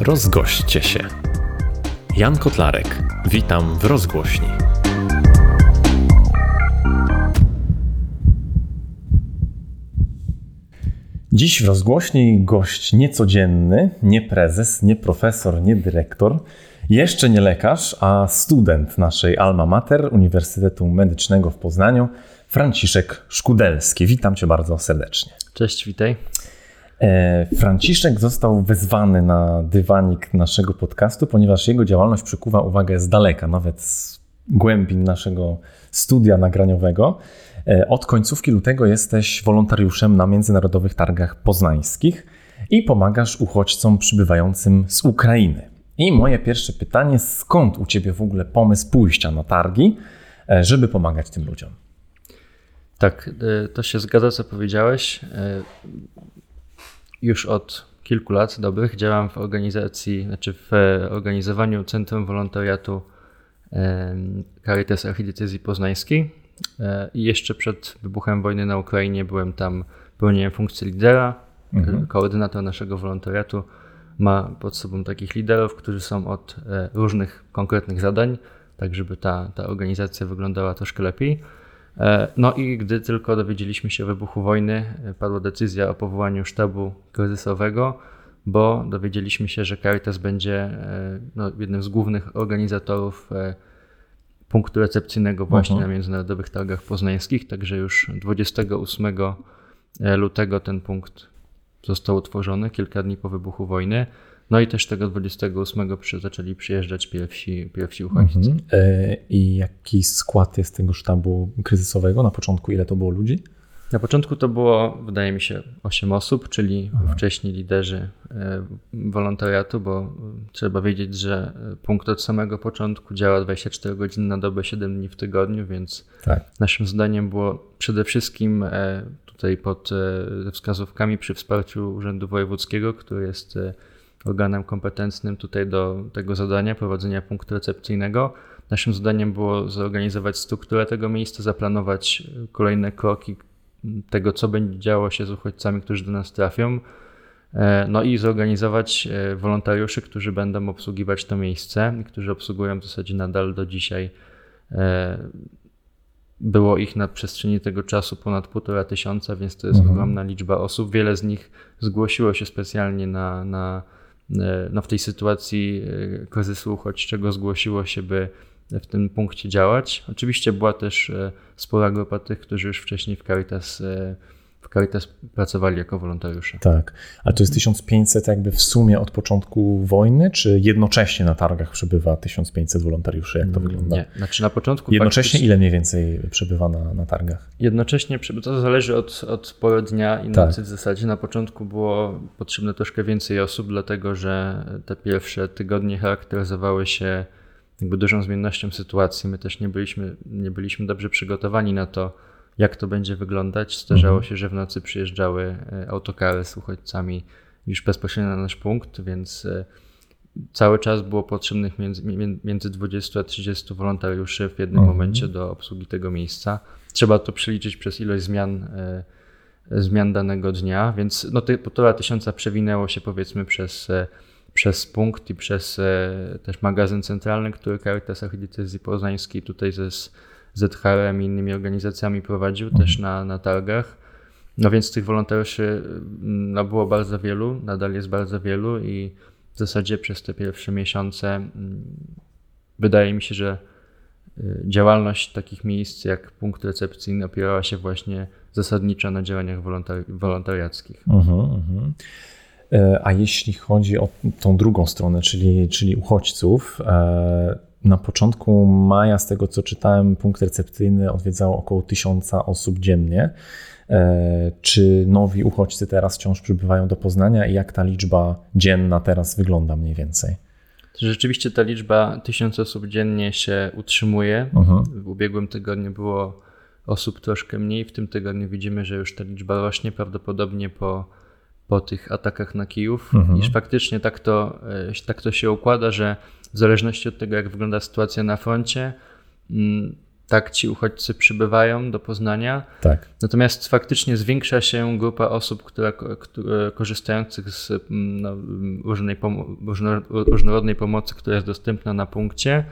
Rozgoście się. Jan Kotlarek. Witam w rozgłośni. Dziś w rozgłośni gość niecodzienny, nie prezes, nie profesor, nie dyrektor, jeszcze nie lekarz, a student naszej Alma Mater Uniwersytetu Medycznego w Poznaniu, Franciszek Szkudelski. Witam cię bardzo serdecznie. Cześć, witaj. E, Franciszek został wezwany na dywanik naszego podcastu, ponieważ jego działalność przykuwa uwagę z daleka, nawet z głębin naszego studia nagraniowego. E, od końcówki lutego jesteś wolontariuszem na Międzynarodowych Targach Poznańskich i pomagasz uchodźcom przybywającym z Ukrainy. I moje pierwsze pytanie, skąd u Ciebie w ogóle pomysł pójścia na targi, e, żeby pomagać tym ludziom? Tak, to się zgadza, co powiedziałeś już od kilku lat dobrych działam w organizacji, znaczy w organizowaniu Centrum Wolontariatu Caritas Archidiecezji Poznańskiej e, i jeszcze przed wybuchem wojny na Ukrainie byłem tam, pełniłem funkcję lidera, mhm. koordynator naszego wolontariatu ma pod sobą takich liderów, którzy są od e, różnych konkretnych zadań, tak żeby ta, ta organizacja wyglądała troszkę lepiej. E, no i gdy tylko dowiedzieliśmy się o wybuchu wojny, e, padła decyzja o powołaniu sztabu kryzysowego, bo dowiedzieliśmy się, że Caritas będzie e, no, jednym z głównych organizatorów punktu recepcyjnego właśnie uh -huh. na Międzynarodowych Targach Poznańskich, także już 28 lutego ten punkt został utworzony, kilka dni po wybuchu wojny. No i też tego 28 przy, zaczęli przyjeżdżać pierwsi, pierwsi uchodźcy. Mhm. E, I jaki skład jest tego sztabu kryzysowego? Na początku ile to było ludzi? Na początku to było, wydaje mi się, 8 osób, czyli Aha. wcześniej liderzy e, wolontariatu, bo trzeba wiedzieć, że punkt od samego początku działa 24 godziny na dobę, 7 dni w tygodniu, więc tak. naszym zadaniem było przede wszystkim e, tutaj pod wskazówkami przy wsparciu Urzędu Wojewódzkiego, który jest organem kompetentnym tutaj do tego zadania, prowadzenia punktu recepcyjnego. Naszym zadaniem było zorganizować strukturę tego miejsca, zaplanować kolejne kroki tego, co będzie działo się z uchodźcami, którzy do nas trafią. E, no i zorganizować e, wolontariuszy, którzy będą obsługiwać to miejsce którzy obsługują w zasadzie nadal do dzisiaj. E, było ich na przestrzeni tego czasu ponad półtora tysiąca, więc to jest mhm. ogromna liczba osób. Wiele z nich zgłosiło się specjalnie na, na no w tej sytuacji e, kryzysu uchodźczego zgłosiło się, by w tym punkcie działać. Oczywiście była też e, spora grupa tych, którzy już wcześniej w Caritas w Caritas pracowali jako wolontariusze. Tak. A to jest 1500 jakby w sumie od początku wojny, czy jednocześnie na targach przebywa 1500 wolontariuszy? Jak to wygląda? Nie, znaczy na początku... Jednocześnie faktycznie... ile mniej więcej przebywa na, na targach? Jednocześnie, to zależy od, od pory dnia i tak. nocy w zasadzie. Na początku było potrzebne troszkę więcej osób, dlatego że te pierwsze tygodnie charakteryzowały się jakby dużą zmiennością sytuacji. My też nie byliśmy, nie byliśmy dobrze przygotowani na to, jak to będzie wyglądać. Zdarzało mhm. się, że w nocy przyjeżdżały e, autokary z uchodźcami już bezpośrednio na nasz punkt, więc e, cały czas było potrzebnych między, między 20 a 30 wolontariuszy w jednym mhm. momencie do obsługi tego miejsca. Trzeba to przeliczyć przez ilość zmian, e, zmian danego dnia, więc no te półtora tysiąca przewinęło się powiedzmy przez, przez punkt i przez też magazyn centralny, który Caritas Archidiecezji Poznańskiej tutaj ze ZHRM i innymi organizacjami prowadził też na, na targach. No więc tych wolontariuszy mm, no, było bardzo wielu, nadal jest bardzo wielu i w zasadzie przez te pierwsze miesiące mm, wydaje mi się, że y, działalność takich miejsc jak punkt recepcyjny opierała się właśnie zasadniczo na działaniach wolontari wolontariackich. Uh -huh, uh -huh. A jeśli chodzi o tą drugą stronę, czyli, czyli uchodźców, e, na początku maja, z tego co czytałem, punkt recepcyjny odwiedzało około tysiąca osób dziennie. E, czy nowi uchodźcy teraz wciąż przybywają do Poznania i jak ta liczba dzienna teraz wygląda mniej więcej? Rzeczywiście ta liczba tysiąc osób dziennie się utrzymuje. Mhm. W ubiegłym tygodniu było osób troszkę mniej. W tym tygodniu widzimy, że już ta liczba rośnie prawdopodobnie po, po tych atakach na Kijów. Mhm. Iż faktycznie tak to, e, tak to się układa, że w zależności od tego, jak wygląda sytuacja na froncie, mm, tak ci uchodźcy przybywają do Poznania. Tak. Natomiast faktycznie zwiększa się grupa osób, która, która korzystających z no, różnej różnorodnej pomocy, która jest dostępna na punkcie,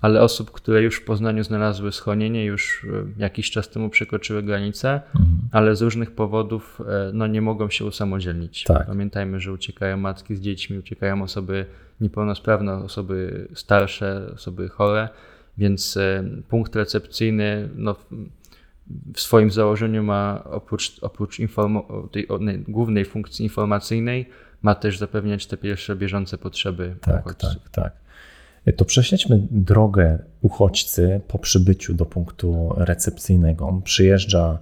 ale osób, które już w Poznaniu znalazły schronienie, już e, jakiś czas temu przekroczyły granicę, mhm. ale z różnych powodów e, no, nie mogą się usamodzielnić. Tak. Pamiętajmy, że uciekają matki z dziećmi, uciekają osoby niepełnosprawne, osoby starsze, osoby chore, więc e, punkt recepcyjny no, w swoim założeniu ma oprócz, oprócz tej głównej funkcji informacyjnej, ma też zapewniać te pierwsze bieżące potrzeby tak, uchodźców. Tak, tak. To prześledźmy drogę uchodźcy po przybyciu do punktu recepcyjnego. On przyjeżdża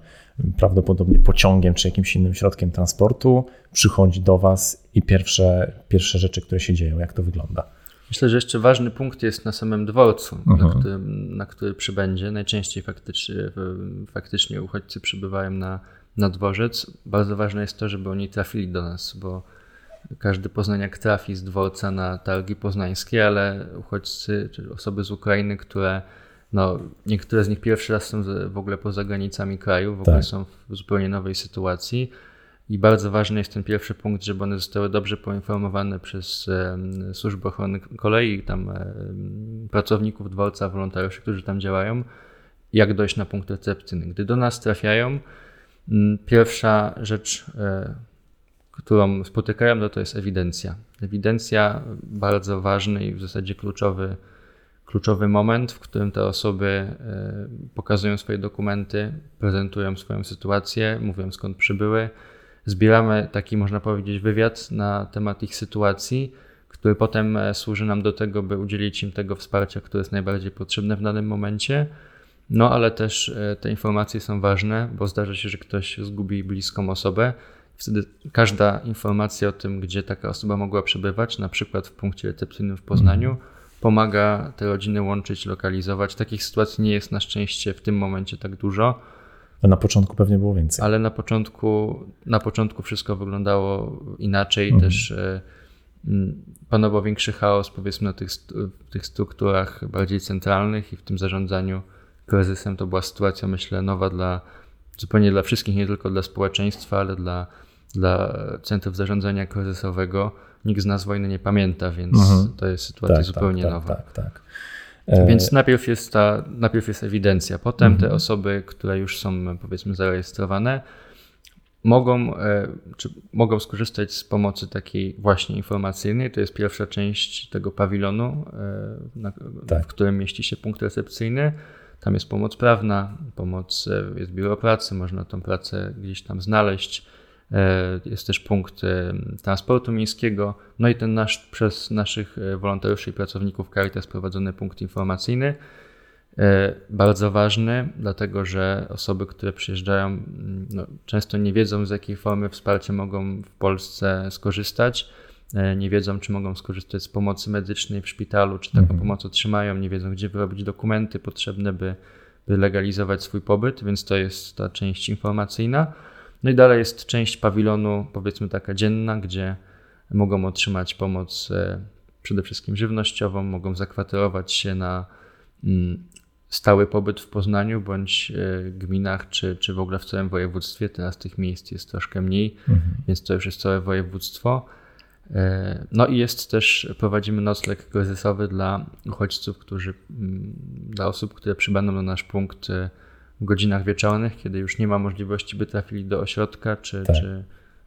prawdopodobnie pociągiem czy jakimś innym środkiem transportu, przychodzi do Was i pierwsze, pierwsze rzeczy, które się dzieją, jak to wygląda? Myślę, że jeszcze ważny punkt jest na samym dworcu, na, mhm. którym, na który przybędzie. Najczęściej faktycznie, faktycznie uchodźcy przybywają na, na dworzec. Bardzo ważne jest to, żeby oni trafili do nas, bo każdy poznaniak trafi z dworca na targi poznańskie, ale uchodźcy czy osoby z Ukrainy, które no, niektóre z nich pierwszy raz są w ogóle poza granicami kraju, w ogóle tak. są w zupełnie nowej sytuacji. I bardzo ważny jest ten pierwszy punkt, żeby one zostały dobrze poinformowane przez e, Służbę Ochrony Kolei, tam e, pracowników dworca, wolontariuszy, którzy tam działają, jak dojść na punkt recepcyjny. Gdy do nas trafiają, m, pierwsza rzecz, e, którą spotykają, no to jest ewidencja. Ewidencja bardzo ważny i w zasadzie kluczowy, kluczowy moment, w którym te osoby e, pokazują swoje dokumenty, prezentują swoją sytuację, mówią skąd przybyły. Zbieramy taki, można powiedzieć, wywiad na temat ich sytuacji, który potem e, służy nam do tego, by udzielić im tego wsparcia, które jest najbardziej potrzebne w danym momencie. No ale też e, te informacje są ważne, bo zdarza się, że ktoś zgubi bliską osobę Wtedy każda informacja o tym, gdzie taka osoba mogła przebywać, na przykład w punkcie recepcyjnym w Poznaniu, mhm. pomaga te rodziny łączyć, lokalizować. Takich sytuacji nie jest na szczęście w tym momencie tak dużo. A na początku pewnie było więcej. Ale na początku, na początku wszystko wyglądało inaczej. Mhm. Też e, panował większy chaos, powiedzmy, na tych, tych strukturach bardziej centralnych i w tym zarządzaniu kryzysem. To była sytuacja, myślę, nowa dla zupełnie dla wszystkich, nie tylko dla społeczeństwa, ale dla dla centrów zarządzania kryzysowego nikt z nas wojny nie pamięta, więc mhm. to jest sytuacja tak, zupełnie tak, nowa. Tak, tak. E... Więc najpierw jest, ta, najpierw jest ewidencja, potem mhm. te osoby, które już są powiedzmy zarejestrowane, mogą, e, czy mogą skorzystać z pomocy takiej właśnie informacyjnej. To jest pierwsza część tego pawilonu, e, na, tak. w którym mieści się punkt recepcyjny. Tam jest pomoc prawna, pomoc, e, jest biuro pracy, można tą pracę gdzieś tam znaleźć E, jest też punkt e, transportu miejskiego, no i ten nasz przez naszych wolontariuszy i pracowników Caritas prowadzony punkt informacyjny. Bardzo ważny, dlatego że osoby, które przyjeżdżają, no, często nie wiedzą, z jakiej formy wsparcia mogą w Polsce skorzystać. Nie wiedzą, czy mogą skorzystać z pomocy medycznej w szpitalu, czy taką mhm. pomoc otrzymają, nie wiedzą, gdzie wyrobić dokumenty potrzebne, by, by legalizować swój pobyt, więc to jest ta część informacyjna. No i dalej jest część pawilonu, powiedzmy taka dzienna, gdzie mogą otrzymać pomoc e, przede wszystkim żywnościową, mogą zakwaterować się na mm, stały pobyt w Poznaniu bądź e, gminach, czy, czy w ogóle w całym województwie. Teraz tych miejsc jest troszkę mniej, mhm. więc to już jest całe województwo. E, no i jest też, prowadzimy nocleg kryzysowy dla uchodźców, którzy, mm, dla osób, które przybędą na nasz punkt w godzinach wieczornych, kiedy już nie ma możliwości, by trafili do ośrodka czy, tak. czy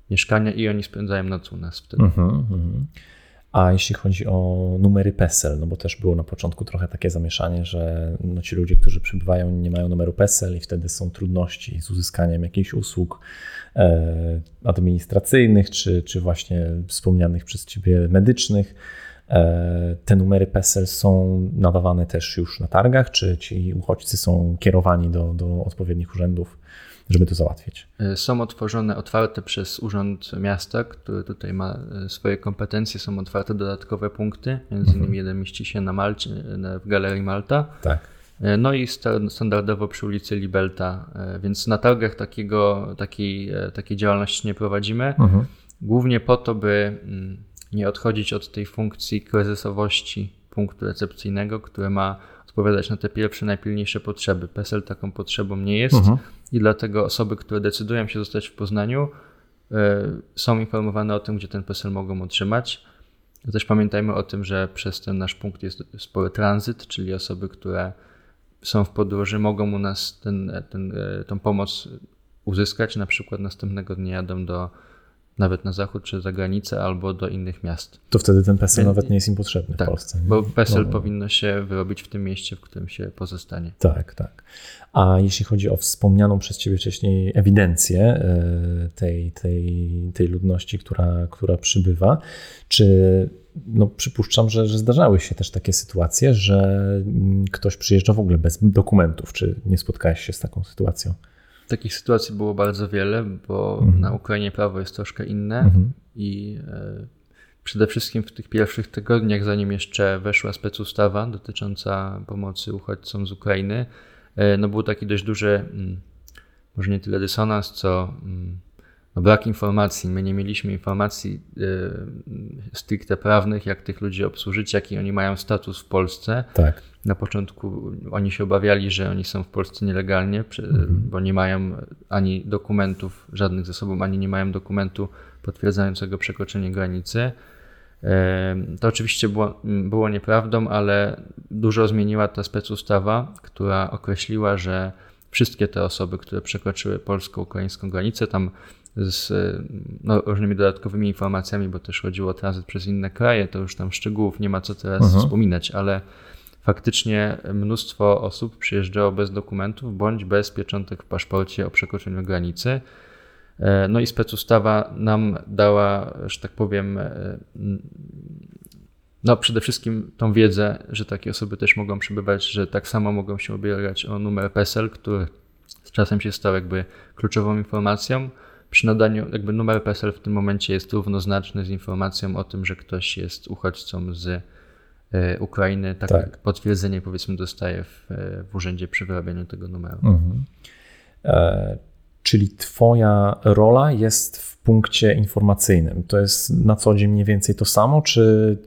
mieszkania i oni spędzają noc u nas wtedy. Mhm, mhm. A jeśli chodzi o numery PESEL, no bo też było na początku trochę takie zamieszanie, że no ci ludzie, którzy przybywają, nie mają numeru PESEL i wtedy są trudności z uzyskaniem jakichś usług e, administracyjnych, czy, czy właśnie wspomnianych przez Ciebie medycznych. E, te numery PESEL są nadawane też już na targach, czy ci uchodźcy są kierowani do, do odpowiednich urzędów, żeby to załatwić? E, są otworzone, otwarte przez Urząd Miasta, który tutaj ma e, swoje kompetencje, są otwarte dodatkowe punkty, między innymi mhm. jeden mieści się na Malcie, w Galerii Malta. Tak. No i standardowo przy ulicy Libelta, więc na targach takiego, takiej, takiej działalności nie prowadzimy. Mhm. Głównie po to, by nie odchodzić od tej funkcji kryzysowości punktu recepcyjnego, które ma odpowiadać na te pierwsze, najpilniejsze potrzeby. PESEL taką potrzebą nie jest mhm. i dlatego osoby, które decydują się zostać w Poznaniu, y, są informowane o tym, gdzie ten PESEL mogą otrzymać. Też pamiętajmy o tym, że przez ten nasz punkt jest spory tranzyt, czyli osoby, które są w podróży, mogą u nas ten, ten, tą pomoc uzyskać. Na przykład następnego dnia jadą do nawet na zachód czy za granicę albo do innych miast. To wtedy ten PESEL nawet nie jest im potrzebny tak, w Polsce. Nie? Bo PESEL no. powinno się wyrobić w tym mieście, w którym się pozostanie. Tak, tak. A jeśli chodzi o wspomnianą przez Ciebie wcześniej ewidencję e, tej, tej, tej ludności, która, która przybywa, czy no, przypuszczam, że, że zdarzały się też takie sytuacje, że mm, ktoś przyjeżdża w ogóle bez dokumentów. Czy nie spotkałeś się z taką sytuacją? Takich sytuacji było bardzo wiele, bo mhm. na Ukrainie prawo jest troszkę inne mhm. i e, przede wszystkim w tych pierwszych tygodniach, zanim jeszcze weszła specustawa dotycząca pomocy uchodźcom z Ukrainy, e, no był taki dość duży, mm, może nie tyle dysonans, co mm, brak informacji. My nie mieliśmy informacji y, stricte prawnych, jak tych ludzi obsłużyć, jaki oni mają status w Polsce. Tak. Na początku oni się obawiali, że oni są w Polsce nielegalnie, mhm. bo nie mają ani dokumentów żadnych ze sobą, ani nie mają dokumentu potwierdzającego przekroczenie granicy. To oczywiście było, było nieprawdą, ale dużo zmieniła ta specustawa, która określiła, że wszystkie te osoby, które przekroczyły polsko-ukraińską granicę, tam z no, różnymi dodatkowymi informacjami, bo też chodziło o tranzyt przez inne kraje, to już tam szczegółów nie ma co teraz mhm. wspominać, ale faktycznie mnóstwo osób przyjeżdżało bez dokumentów bądź bez pieczątek w paszporcie o przekroczeniu granicy. E, no i specustawa nam dała, że tak powiem, e, no przede wszystkim tą wiedzę, że takie osoby też mogą przybywać, że tak samo mogą się ubiegać o numer PESEL, który z czasem się stał jakby kluczową informacją przy nadaniu, jakby numer PESEL w tym momencie jest równoznaczny z informacją o tym, że ktoś jest uchodźcą z e, Ukrainy. Tak, tak. potwierdzenie powiedzmy dostaje w, e, w urzędzie przy wyrabianiu tego numeru. Mhm. E, czyli twoja rola jest w punkcie informacyjnym. To jest na co dzień mniej więcej to samo, czy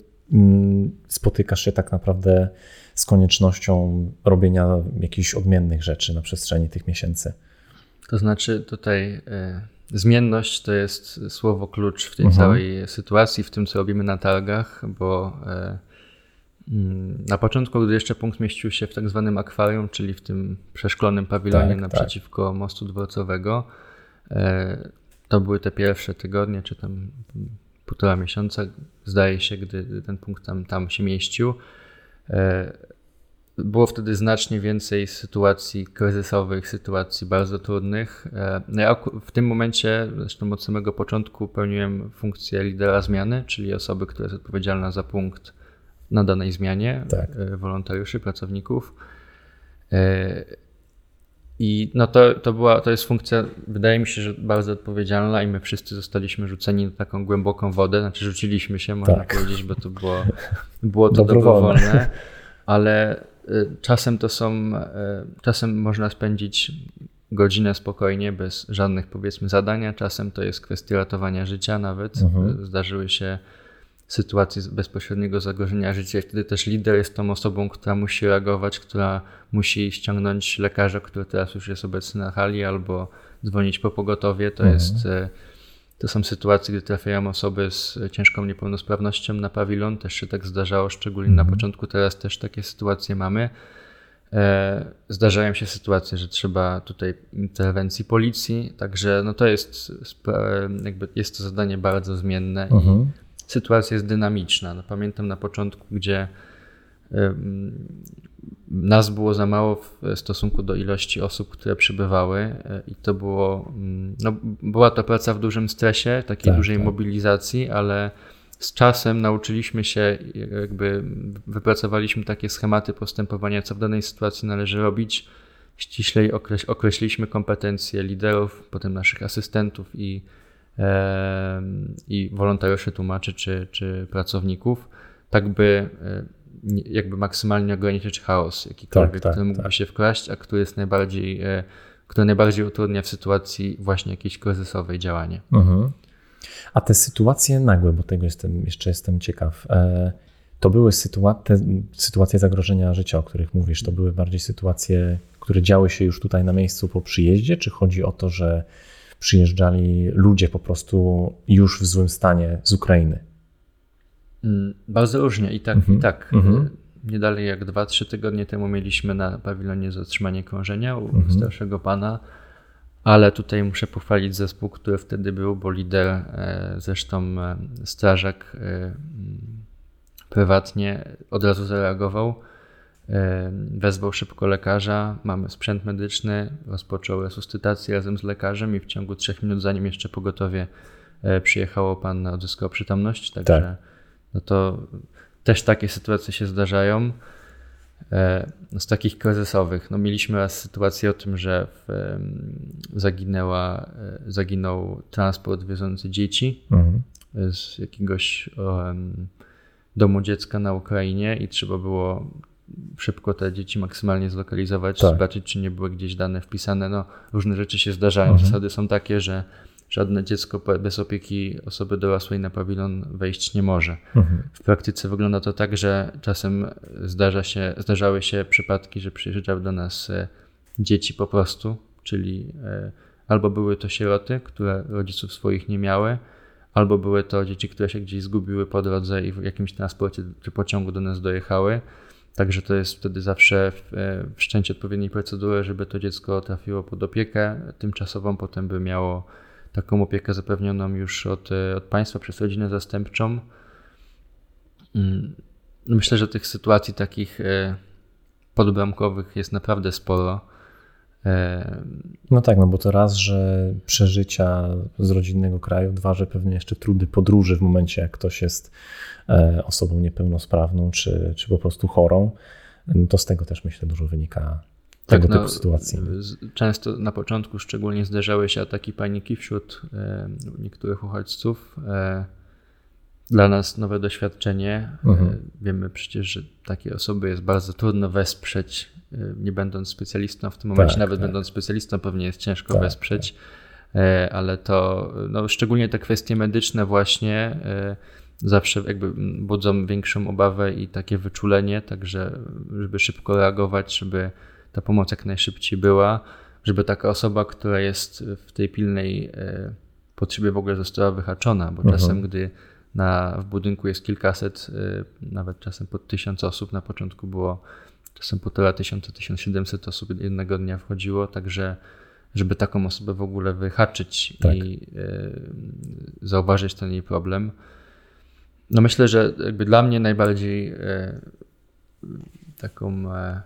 spotykasz się tak naprawdę z koniecznością robienia jakichś odmiennych rzeczy na przestrzeni tych miesięcy? To znaczy tutaj... Y Zmienność to jest słowo klucz w tej mhm. całej sytuacji, w tym co robimy na targach, bo mm, na początku, gdy jeszcze punkt mieścił się w tak zwanym akwarium, czyli w tym przeszklonym pawilonie tak, naprzeciwko tak. mostu dworcowego, e, to były te pierwsze tygodnie, czy tam półtora miesiąca, zdaje się, gdy ten punkt tam, tam się mieścił. E, było wtedy znacznie więcej sytuacji kryzysowych, sytuacji bardzo trudnych. E, no ja w tym momencie, zresztą od samego początku, pełniłem funkcję lidera zmiany, czyli osoby, która jest odpowiedzialna za punkt na danej zmianie, tak. E, wolontariuszy, pracowników. I no to, to, była, to jest funkcja, wydaje mi się, że bardzo odpowiedzialna i my wszyscy zostaliśmy rzuceni na taką głęboką wodę, znaczy rzuciliśmy się, można tak. powiedzieć, bo to było, było to dobrowolne, ale Y, czasem to są, y, czasem można spędzić godzinę spokojnie, bez żadnych powiedzmy zadania, czasem to jest kwestia ratowania życia nawet. Mhm. Zdarzyły się sytuacje bezpośredniego zagrożenia życia i wtedy też lider jest tą osobą, która musi reagować, która musi ściągnąć lekarza, który teraz już jest obecny na hali albo dzwonić po pogotowie. To mhm. jest y, to są sytuacje, gdy trafiają osoby z ciężką niepełnosprawnością na pawilon. Też się tak zdarzało, szczególnie -hmm. na mhm. początku. Teraz też takie sytuacje mamy. E, zdarzają się sytuacje, że trzeba tutaj interwencji policji, także no to jest, jakby jest to zadanie bardzo zmienne i mhm. Sytuacja jest dynamiczna. No pamiętam na początku, gdzie nas było za mało w stosunku do ilości osób, które przybywały e, i to było, mm, no, była to praca w dużym stresie, takiej tak, dużej tak. mobilizacji, ale z czasem nauczyliśmy się, jakby wypracowaliśmy takie schematy postępowania, co w danej sytuacji należy robić. Ściślej okreś określiliśmy kompetencje liderów, potem naszych asystentów i, e, i wolontariuszy, tłumaczy czy, czy pracowników, tak by e, jakby maksymalnie ograniczyć chaos jakikolwiek, tak, tak, który mógłby tak. się wkraść, a który jest najbardziej, e, który najbardziej utrudnia w sytuacji właśnie jakiejś kryzysowej działanie. Mhm. A te sytuacje nagłe, bo tego jestem, jeszcze jestem ciekaw, e, to były sytuacje, sytuacje zagrożenia życia, o których mówisz. To były bardziej sytuacje, które działy się już tutaj na miejscu po przyjeździe, czy chodzi o to, że przyjeżdżali ludzie po prostu już w złym stanie z Ukrainy? Mm, bardzo różnie i tak, mhm. i tak. Mhm. Nie dalej jak 2-3 tygodnie temu mieliśmy na pawilonie zatrzymanie krążenia u mhm. starszego pana, ale tutaj muszę pochwalić zespół, który wtedy był, bo lider, e, zresztą e, strażak e, prywatnie od razu zareagował. Wezwał szybko lekarza, mamy sprzęt medyczny, rozpoczął resuscytację razem z lekarzem i w ciągu trzech minut, zanim jeszcze pogotowie przyjechało, pan odzyskał przytomność. Także tak. no to też takie sytuacje się zdarzają. Z takich kryzysowych, no mieliśmy raz sytuację o tym, że w, zaginęła, e, zaginął transport wiozący dzieci mhm. z jakiegoś um, domu dziecka na Ukrainie i trzeba było szybko te dzieci maksymalnie zlokalizować, tak. zobaczyć, czy nie były gdzieś dane wpisane. No, różne rzeczy się zdarzają. Mhm. Zasady są takie, że żadne dziecko bez opieki osoby dorosłej na pawilon wejść nie może. Mhm. W praktyce wygląda to tak, że czasem zdarza się, zdarzały się przypadki, że przyjeżdżały do nas e, dzieci po prostu, czyli e, albo były to sieroty, które rodziców swoich nie miały, albo były to dzieci, które się gdzieś zgubiły po drodze i w jakimś transporcie czy pociągu do nas dojechały. Także to jest wtedy zawsze e, wszczęcie odpowiedniej procedury, żeby to dziecko trafiło pod opiekę tymczasową, potem by miało taką opiekę zapewnioną już od, e, od państwa przez rodzinę zastępczą. Mm, myślę, że tych sytuacji takich e, podbramkowych jest naprawdę sporo. E, no tak, no bo to raz, że przeżycia z rodzinnego kraju, dwa, że pewnie jeszcze trudy podróży w momencie, jak ktoś jest osobą niepełnosprawną czy, czy po prostu chorą, no to z tego też myślę dużo wynika tego tak, typu no, sytuacji. Często na początku szczególnie zdarzały się ataki paniki wśród e, niektórych uchodźców. E, dla nas nowe doświadczenie. E, mhm. Wiemy przecież, że takie osoby jest bardzo trudno wesprzeć, e, nie będąc specjalistą w tym momencie, tak, nawet tak. będąc specjalistą pewnie jest ciężko tak, wesprzeć, tak. E, ale to no, szczególnie te kwestie medyczne właśnie e, zawsze jakby budzą większą obawę i takie wyczulenie, także żeby szybko reagować, żeby ta pomoc jak najszybciej była, żeby taka osoba, która jest w tej pilnej e, potrzebie w ogóle została wyhaczona, bo mhm. czasem, gdy na, w budynku jest kilkaset, e, nawet czasem pod tysiąc osób, na początku było czasem półtora tysiąca, 1700 osób jednego dnia wchodziło, także żeby taką osobę w ogóle wyhaczyć tak. i e, zauważyć ten jej problem. No myślę, że jakby dla mnie najbardziej e, taką e,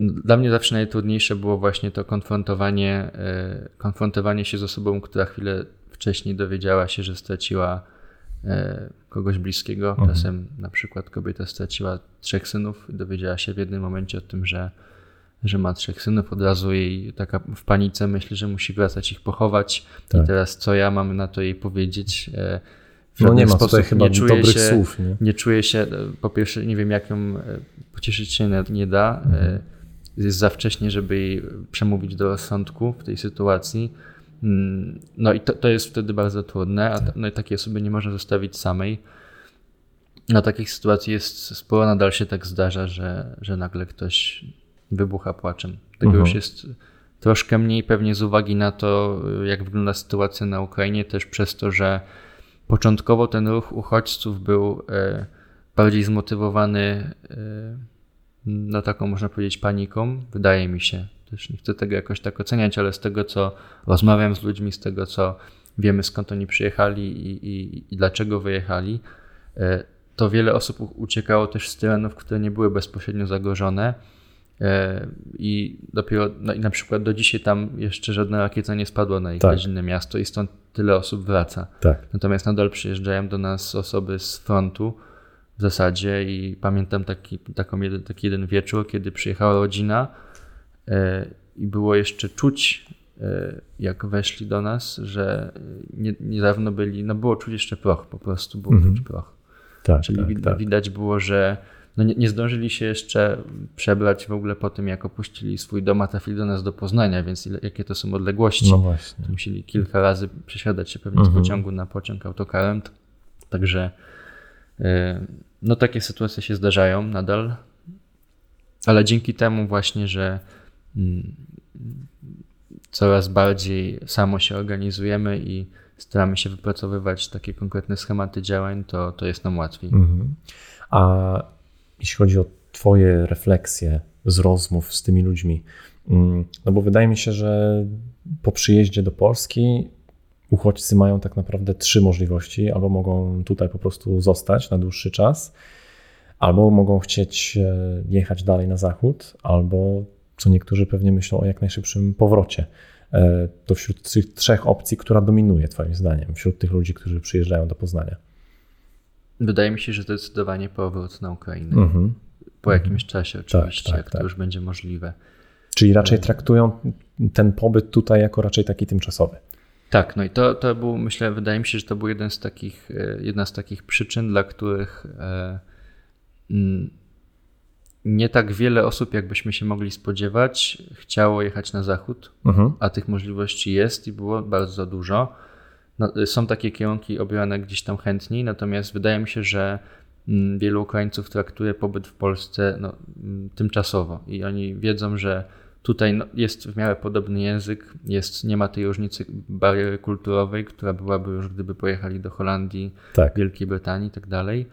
dla mnie zawsze najtrudniejsze było właśnie to konfrontowanie, konfrontowanie się z osobą, która chwilę wcześniej dowiedziała się, że straciła e, kogoś bliskiego. Mhm. Czasem na przykład kobieta straciła trzech synów i dowiedziała się w jednym momencie o tym, że, że ma trzech synów. Od razu jej taka w panice myśli, że musi wracać ich pochować. Tak. I teraz co ja mam na to jej powiedzieć? E, w no nie ma tutaj chyba nie dobrych się, słów. Nie? nie czuję się, po pierwsze nie wiem jak ją pocieszyć się nie da. Mhm jest za wcześnie, żeby jej przemówić do rozsądku w tej sytuacji. Mm, no i to, to jest wtedy bardzo trudne, a no i takiej osoby nie można zostawić samej. Na takich sytuacji jest sporo, nadal się tak zdarza, że, że nagle ktoś wybucha płaczem. Tego mhm. już jest troszkę mniej pewnie z uwagi na to, jak wygląda sytuacja na Ukrainie, też przez to, że początkowo ten ruch uchodźców był e, bardziej zmotywowany e, no taką można powiedzieć paniką, wydaje mi się. Też nie chcę tego jakoś tak oceniać, ale z tego co rozmawiam z ludźmi, z tego co wiemy skąd oni przyjechali i, i, i dlaczego wyjechali, e, to wiele osób uciekało też z terenów, które nie były bezpośrednio zagrożone. E, I dopiero no i na przykład do dzisiaj tam jeszcze żadna rakieta nie spadła na ich tak. rodzinne miasto i stąd tyle osób wraca. Tak. Natomiast nadal przyjeżdżają do nas osoby z frontu, w zasadzie i pamiętam taki, taką jeden, taki jeden wieczór, kiedy przyjechała rodzina i było jeszcze czuć, e, jak weszli do nas, że nie, niedawno byli, no było czuć jeszcze proch, po prostu było mhm. czuć proch. Tak, Czyli tak, widać, tak. widać było, że no nie, nie, zdążyli się jeszcze przebrać w ogóle po tym, jak opuścili swój dom, a trafili do nas do Poznania, więc ile, jakie to są odległości. No właśnie. Musieli kilka razy przesiadać się pewnie mhm. z pociągu na pociąg autokarem. Także No takie sytuacje się zdarzają nadal, ale dzięki temu właśnie, że mm, coraz bardziej samo się organizujemy i staramy się wypracowywać takie konkretne schematy działań, to, to jest nam łatwiej. Mhm. A jeśli chodzi o Twoje refleksje z rozmów z tymi ludźmi, mm, no bo wydaje mi się, że po przyjeździe do Polski uchodźcy mają tak naprawdę trzy możliwości: albo mogą tutaj po prostu zostać na dłuższy czas, albo mogą chcieć e, jechać dalej na zachód, albo co niektórzy pewnie myślą o jak najszybszym powrocie. E, to wśród tych trzech opcji, która dominuje, Twoim zdaniem, wśród tych ludzi, którzy przyjeżdżają do Poznania? Wydaje mi się, że zdecydowanie powrót na Ukrainę. Mm-hmm. Po mhm. jakimś czasie, tak, oczywiście, tak, tak, jak tak. to już będzie możliwe. Czyli raczej e, traktują ten pobyt tutaj jako raczej taki tymczasowy. Tak, no i to, to był, myślę, wydaje mi się, że to był jeden z takich, jedna z takich przyczyn, dla których e, nie tak wiele osób, jakbyśmy się mogli spodziewać, chciało jechać na zachód, mhm. a tych możliwości jest i było bardzo dużo. No, są takie kierunki obierane gdzieś tam chętniej, natomiast wydaje mi się, że mm, wielu Ukraińców traktuje pobyt w Polsce no, mm, tymczasowo i oni wiedzą, że tutaj no, jest w miarę podobny język, jest, nie ma tej różnicy bariery kulturowej, która byłaby już gdyby pojechali do Holandii, tak. Wielkiej Brytanii i tak dalej.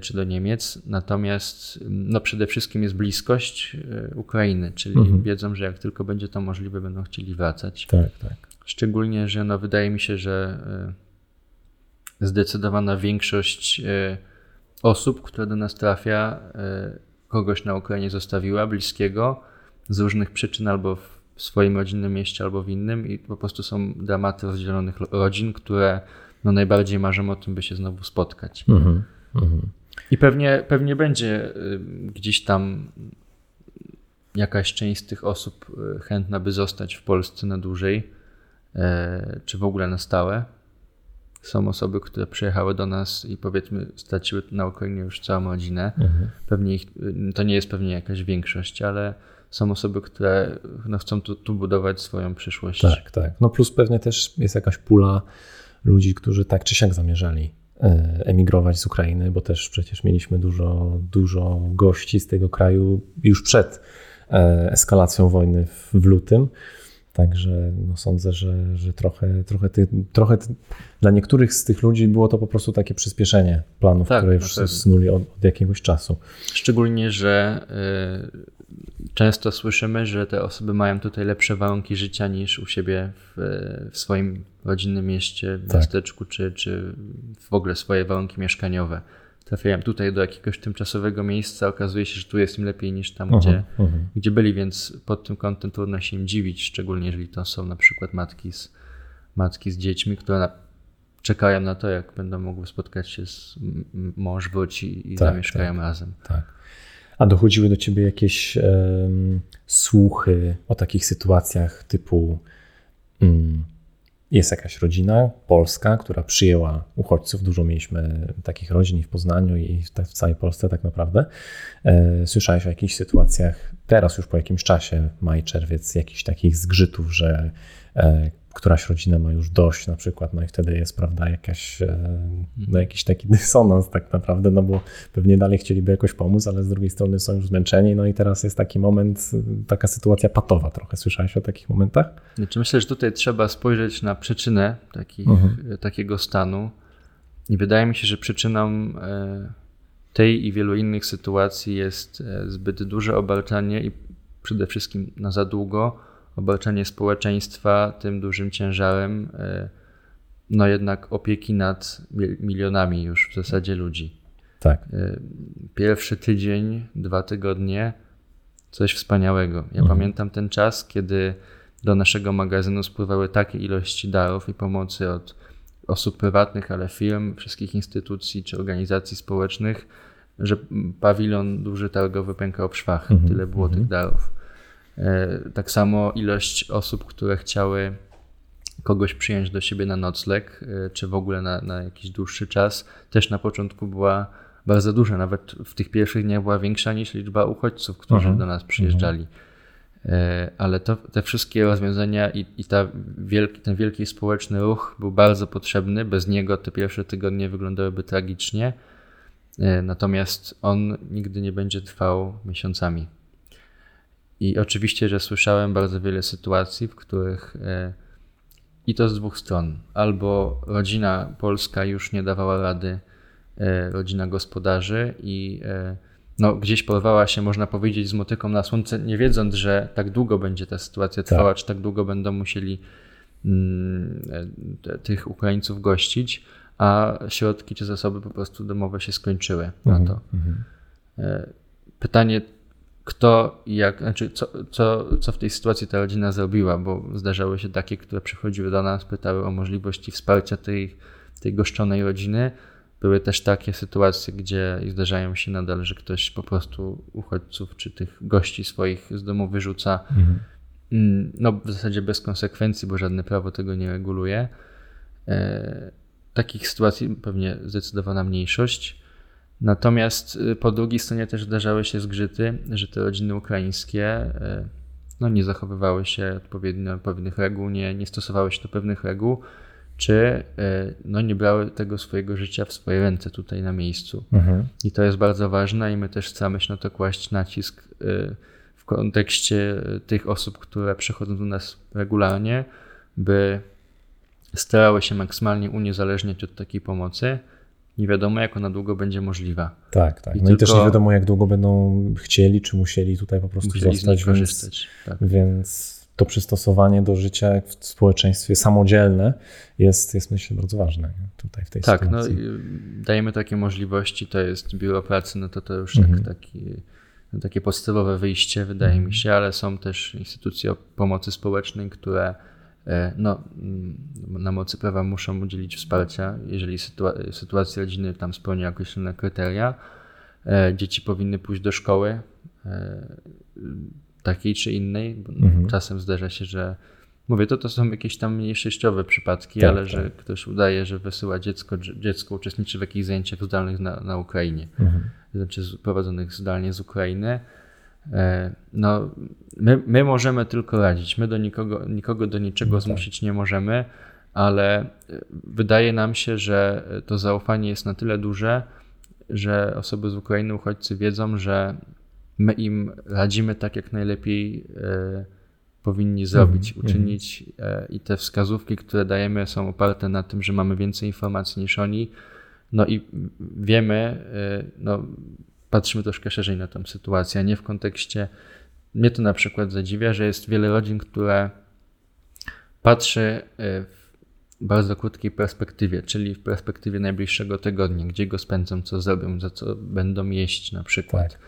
Czy do Niemiec. Natomiast no przede wszystkim jest bliskość e, Ukrainy, czyli mhm. wiedzą, że jak tylko będzie to możliwe, będą chcieli wracać. Tak, tak. Szczególnie, że no wydaje mi się, że e, zdecydowana większość osób, która do nas trafia, kogoś na Ukrainie zostawiła, bliskiego, z różnych przyczyn, albo w swoim rodzinnym mieście, albo w innym, i po prostu są dramaty rozdzielonych rodzin, które no najbardziej marzą o tym, by się znowu spotkać. Mhm. Mhm. I pewnie, pewnie będzie y, gdzieś tam jakaś część z tych osób y, chętna, by zostać w Polsce na dłużej, e, czy w ogóle na stałe. Są osoby, które przyjechały do nas i powiedzmy straciły na Ukrainie już całą rodzinę. Mhm. Pewnie ich, y, to nie jest pewnie jakaś większość, ale są osoby, które no, chcą tu, tu budować swoją przyszłość. Tak, tak. No plus pewnie też jest jakaś pula ludzi, którzy tak czy siak zamierzali emigrować z Ukrainy, bo też przecież mieliśmy dużo, dużo gości z tego kraju już przed e, eskalacją wojny w, lutym. Także no sądzę, że, że trochę, trochę, ty, trochę ty, dla niektórych z tych ludzi było to po prostu takie przyspieszenie planów, tak, które już snuli od, od, jakiegoś czasu. Szczególnie, że y, często słyszymy, że te osoby mają tutaj lepsze warunki życia niż u siebie w, w swoim rodzinnym mieście, tak. miasteczku, czy, czy w ogóle swoje warunki mieszkaniowe. Trafiają tutaj do jakiegoś tymczasowego miejsca, okazuje się, że tu jest im lepiej niż tam, uh -huh, gdzie, uh -huh. gdzie byli, więc pod tym kątem trudno się im dziwić, szczególnie jeżeli to są na przykład matki z, matki z dziećmi, które na, czekają na to, jak będą mogły spotkać się z mąż wróci i tak, zamieszkają tak, razem. Tak. A dochodziły do ciebie jakieś um, słuchy o takich sytuacjach typu um, jest jakaś rodzina polska, która przyjęła uchodźców. Dużo mieliśmy takich rodzin i w Poznaniu, i w całej Polsce tak naprawdę. E, słyszałeś o jakichś sytuacjach, teraz już po jakimś czasie, maj, czerwiec, jakichś takich zgrzytów, że e, któraś rodzina ma już dość na przykład, no i wtedy jest, prawda, jakaś, e, no jakiś taki dysonans tak naprawdę, no bo pewnie dalej chcieliby jakoś pomóc, ale z drugiej strony są już zmęczeni, no i teraz jest taki moment, taka sytuacja patowa trochę. Słyszałeś o takich momentach? Znaczy myślę, że tutaj trzeba spojrzeć na przyczynę takich, mhm. takiego stanu i wydaje mi się, że przyczyną e, tej i wielu innych sytuacji jest e, zbyt duże obarczanie i przede wszystkim na za długo obarczenie społeczeństwa tym dużym ciężarem, e, no jednak opieki nad milionami już w zasadzie ludzi. Tak. E, pierwszy tydzień, dwa tygodnie, coś wspaniałego. Ja mhm. pamiętam ten czas, kiedy do naszego magazynu spływały takie ilości darów i pomocy od osób prywatnych, ale firm, wszystkich instytucji czy organizacji społecznych, że pawilon duży targowy pękał w szwach. Mhm. Tyle było mhm. tych darów. E, tak samo ilość osób, które chciały kogoś przyjąć do siebie na nocleg, e, czy w ogóle na, na jakiś dłuższy czas, też na początku była bardzo duża. Nawet w tych pierwszych dniach była większa niż liczba uchodźców, którzy mhm. do nas przyjeżdżali. ale to, te wszystkie rozwiązania i, i ta wielki, ten wielki społeczny ruch był bardzo potrzebny. Bez niego te pierwsze tygodnie wyglądałyby tragicznie. Natomiast on nigdy nie będzie trwał miesiącami. I oczywiście, że słyszałem bardzo wiele sytuacji, w których i to z dwóch stron. Albo rodzina polska już nie dawała rady, e, rodzina gospodarzy i e, no, gdzieś porwała się, można powiedzieć, z motyką na słońce, nie wiedząc, że tak długo będzie ta sytuacja trwała, tak. czy tak długo będą musieli mm, e, tych Ukraińców gościć, a środki czy zasoby po prostu domowe się skończyły na mhm, to. Mhm. Pytanie, kto i jak, znaczy co, co, co w tej sytuacji ta rodzina zrobiła, bo zdarzały się takie, które przychodziły do nas, pytały o możliwości wsparcia tej, tej goszczonej rodziny. Były też takie sytuacje, gdzie zdarzają się nadal, że ktoś po prostu uchodźców czy tych gości swoich z domu wyrzuca. Mhm. Mm, no, w zasadzie bez konsekwencji, bo żadne prawo tego nie reguluje. E, takich sytuacji pewnie zdecydowana mniejszość. Natomiast y, po drugiej stronie też zdarzały się zgrzyty, że te rodziny ukraińskie y, no, nie zachowywały się odpowiednio pewnych reguł, nie, nie stosowały się do pewnych reguł, czy y, no, nie brały tego swojego życia w swoje ręce tutaj na miejscu. Mhm. I to jest bardzo ważne i my też chcemy się na to kłaść nacisk w kontekście tych osób, które przychodzą do nas regularnie, by starały się maksymalnie uniezależniać od takiej pomocy nie wiadomo, jak ona długo będzie możliwa. Tak, tak. I no i też nie wiadomo, jak długo będą chcieli, czy musieli tutaj po prostu zostać. Więc, tak. więc to przystosowanie do życia w społeczeństwie samodzielne jest, jest myślę, bardzo ważne tutaj w tej tak, sytuacji. Tak, no dajemy takie możliwości, to jest biuro pracy, no to to już mhm. tak, taki, no, takie podstawowe wyjście, wydaje mhm. mi się, ale są też instytucje pomocy społecznej, które no, mm, na mocy prawa muszą udzielić wsparcia, jeżeli sytua- sytuacja rodziny tam spełnia określone kryteria. E, dzieci powinny pójść do szkoły e, takiej czy innej. Mhm. Czasem zdarza się, że mówię, to to są jakieś tam mniejszościowe przypadki, tak, ale tak. że ktoś udaje, że wysyła dziecko, dziecko uczestniczy w jakichś zajęciach zdalnych na, na Ukrainie, mhm. znaczy prowadzonych zdalnie z Ukrainy. E, no, my, my możemy tylko radzić. My do nikogo, nikogo do niczego no tak. zmusić nie możemy, ale e, wydaje nam się, że to zaufanie jest na tyle duże, że osoby z Ukrainy, uchodźcy wiedzą, że my im radzimy tak, jak najlepiej e, powinni zrobić, mm, uczynić i te wskazówki, które dajemy, są oparte na tym, że mamy więcej informacji niż oni. No i wiemy, no, patrzymy troszkę szerzej na tę sytuację, a nie w kontekście. Mnie to na przykład zadziwia, że jest wiele rodzin, które patrzy e, w bardzo krótkiej perspektywie, czyli w perspektywie najbliższego tygodnia, gdzie go spędzą, co zrobią, za co będą jeść na przykład. Tak.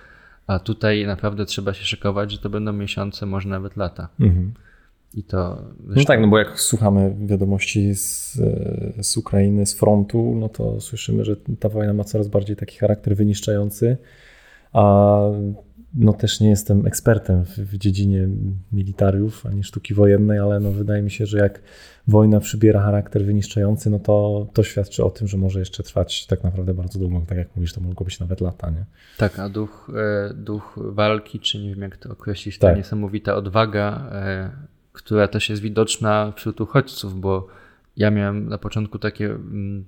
A tutaj naprawdę trzeba się szykować, że to będą miesiące, może nawet lata. Mhm. I to. No tak, no bo jak słuchamy wiadomości z, z Ukrainy, z frontu, no to słyszymy, że ta wojna ma coraz bardziej taki charakter wyniszczający. A no też nie jestem ekspertem w, w dziedzinie militariów ani sztuki wojennej, ale no wydaje mi się, że jak wojna przybiera charakter wyniszczający, no to to świadczy o tym, że może jeszcze trwać tak naprawdę bardzo długo. Tak jak mówisz, to mogło być nawet lata, nie? Tak, a duch, e, duch walki, czy nie wiem jak to określić, ta tak. niesamowita odwaga e, która też jest widoczna wśród uchodźców, bo ja miałem na początku takie, mm,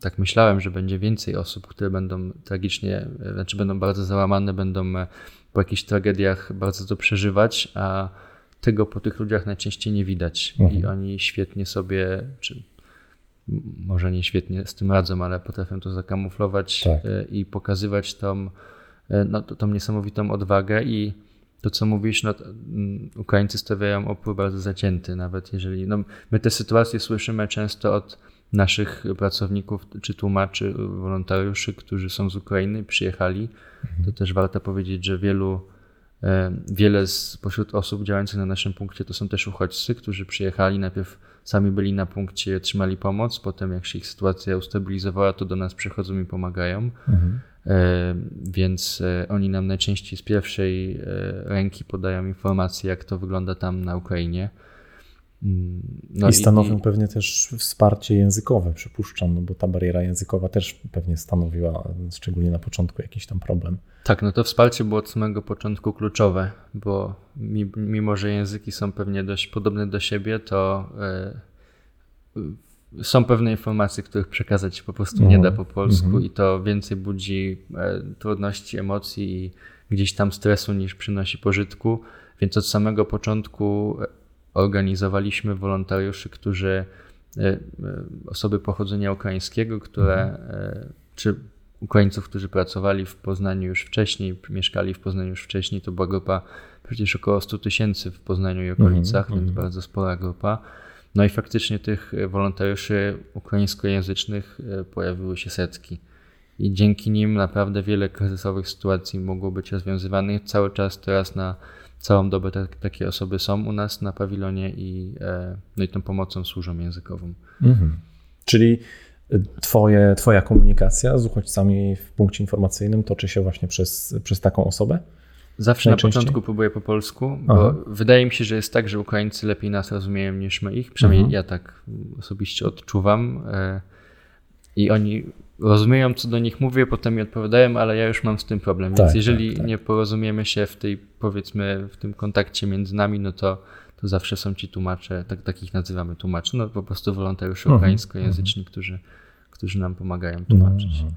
tak myślałem, że będzie więcej osób, które będą tragicznie, znaczy będą bardzo załamane, będą e, po jakichś tragediach bardzo to przeżywać, a tego po tych ludziach najczęściej nie widać. Mhm. I oni świetnie sobie, czy może nie świetnie z tym radzą, ale potrafią to zakamuflować tak. E, i pokazywać tą, e, no, tą niesamowitą odwagę i to, co mówisz, no, mm, Ukraińcy stawiają opór bardzo zacięty, nawet jeżeli. No, my te sytuacje słyszymy często od naszych pracowników, czy tłumaczy, wolontariuszy, którzy są z Ukrainy przyjechali. To też warto powiedzieć, że wielu, e, wiele spośród osób działających na naszym punkcie to są też uchodźcy, którzy przyjechali, najpierw sami byli na punkcie i otrzymali pomoc, potem jak się ich sytuacja ustabilizowała, to do nas przychodzą i pomagają. Mhm. E, więc e, oni nam najczęściej z pierwszej e, ręki podają informacje, jak to wygląda tam na Ukrainie. Mm, no I stanowią i, pewnie też wsparcie językowe, przypuszczam, no bo ta bariera językowa też pewnie stanowiła, szczególnie na początku, jakiś tam problem. Tak, no to wsparcie było od samego początku kluczowe, bo mimo, że języki są pewnie dość podobne do siebie, to są pewne informacje, których przekazać po prostu nie da po polsku mm -hmm. i to więcej budzi e, trudności, emocji i gdzieś tam stresu niż przynosi pożytku. Więc od samego początku organizowaliśmy wolontariuszy, którzy, e, e, osoby pochodzenia ukraińskiego, które, e, czy Ukraińców, którzy pracowali w Poznaniu już wcześniej, mieszkali w Poznaniu już wcześniej, to była grupa przecież około 100 tysięcy w Poznaniu i okolicach, mm -hmm. więc bardzo spora grupa. No i faktycznie tych wolontariuszy ukraińskojęzycznych pojawiły się setki. I dzięki nim naprawdę wiele kryzysowych sytuacji mogło być rozwiązywanych. Cały czas teraz na całą dobę te, takie osoby są u nas na pawilonie i, e, no i tą pomocą służą językową. Mhm. Czyli e, twoje, Twoja komunikacja z uchodźcami w punkcie informacyjnym toczy się właśnie przez, przez taką osobę? Zawsze na początku próbuję po polsku, bo Aha. wydaje mi się, że jest tak, że Ukraińcy lepiej nas rozumieją niż my ich. Przynajmniej mhm. ja tak osobiście odczuwam. E, I oni rozumieją, co do nich mówię, potem mi odpowiadają, ale ja już mam z tym problem. Więc tak, jeżeli tak, tak. nie porozumiemy się w tej, powiedzmy, w tym kontakcie między nami, no to, to zawsze są ci tłumacze, tak, takich nazywamy tłumacze, no po prostu wolontariusze mhm, ukraińskojęzyczni, mhm. którzy, którzy nam pomagają tłumaczyć. Mhm.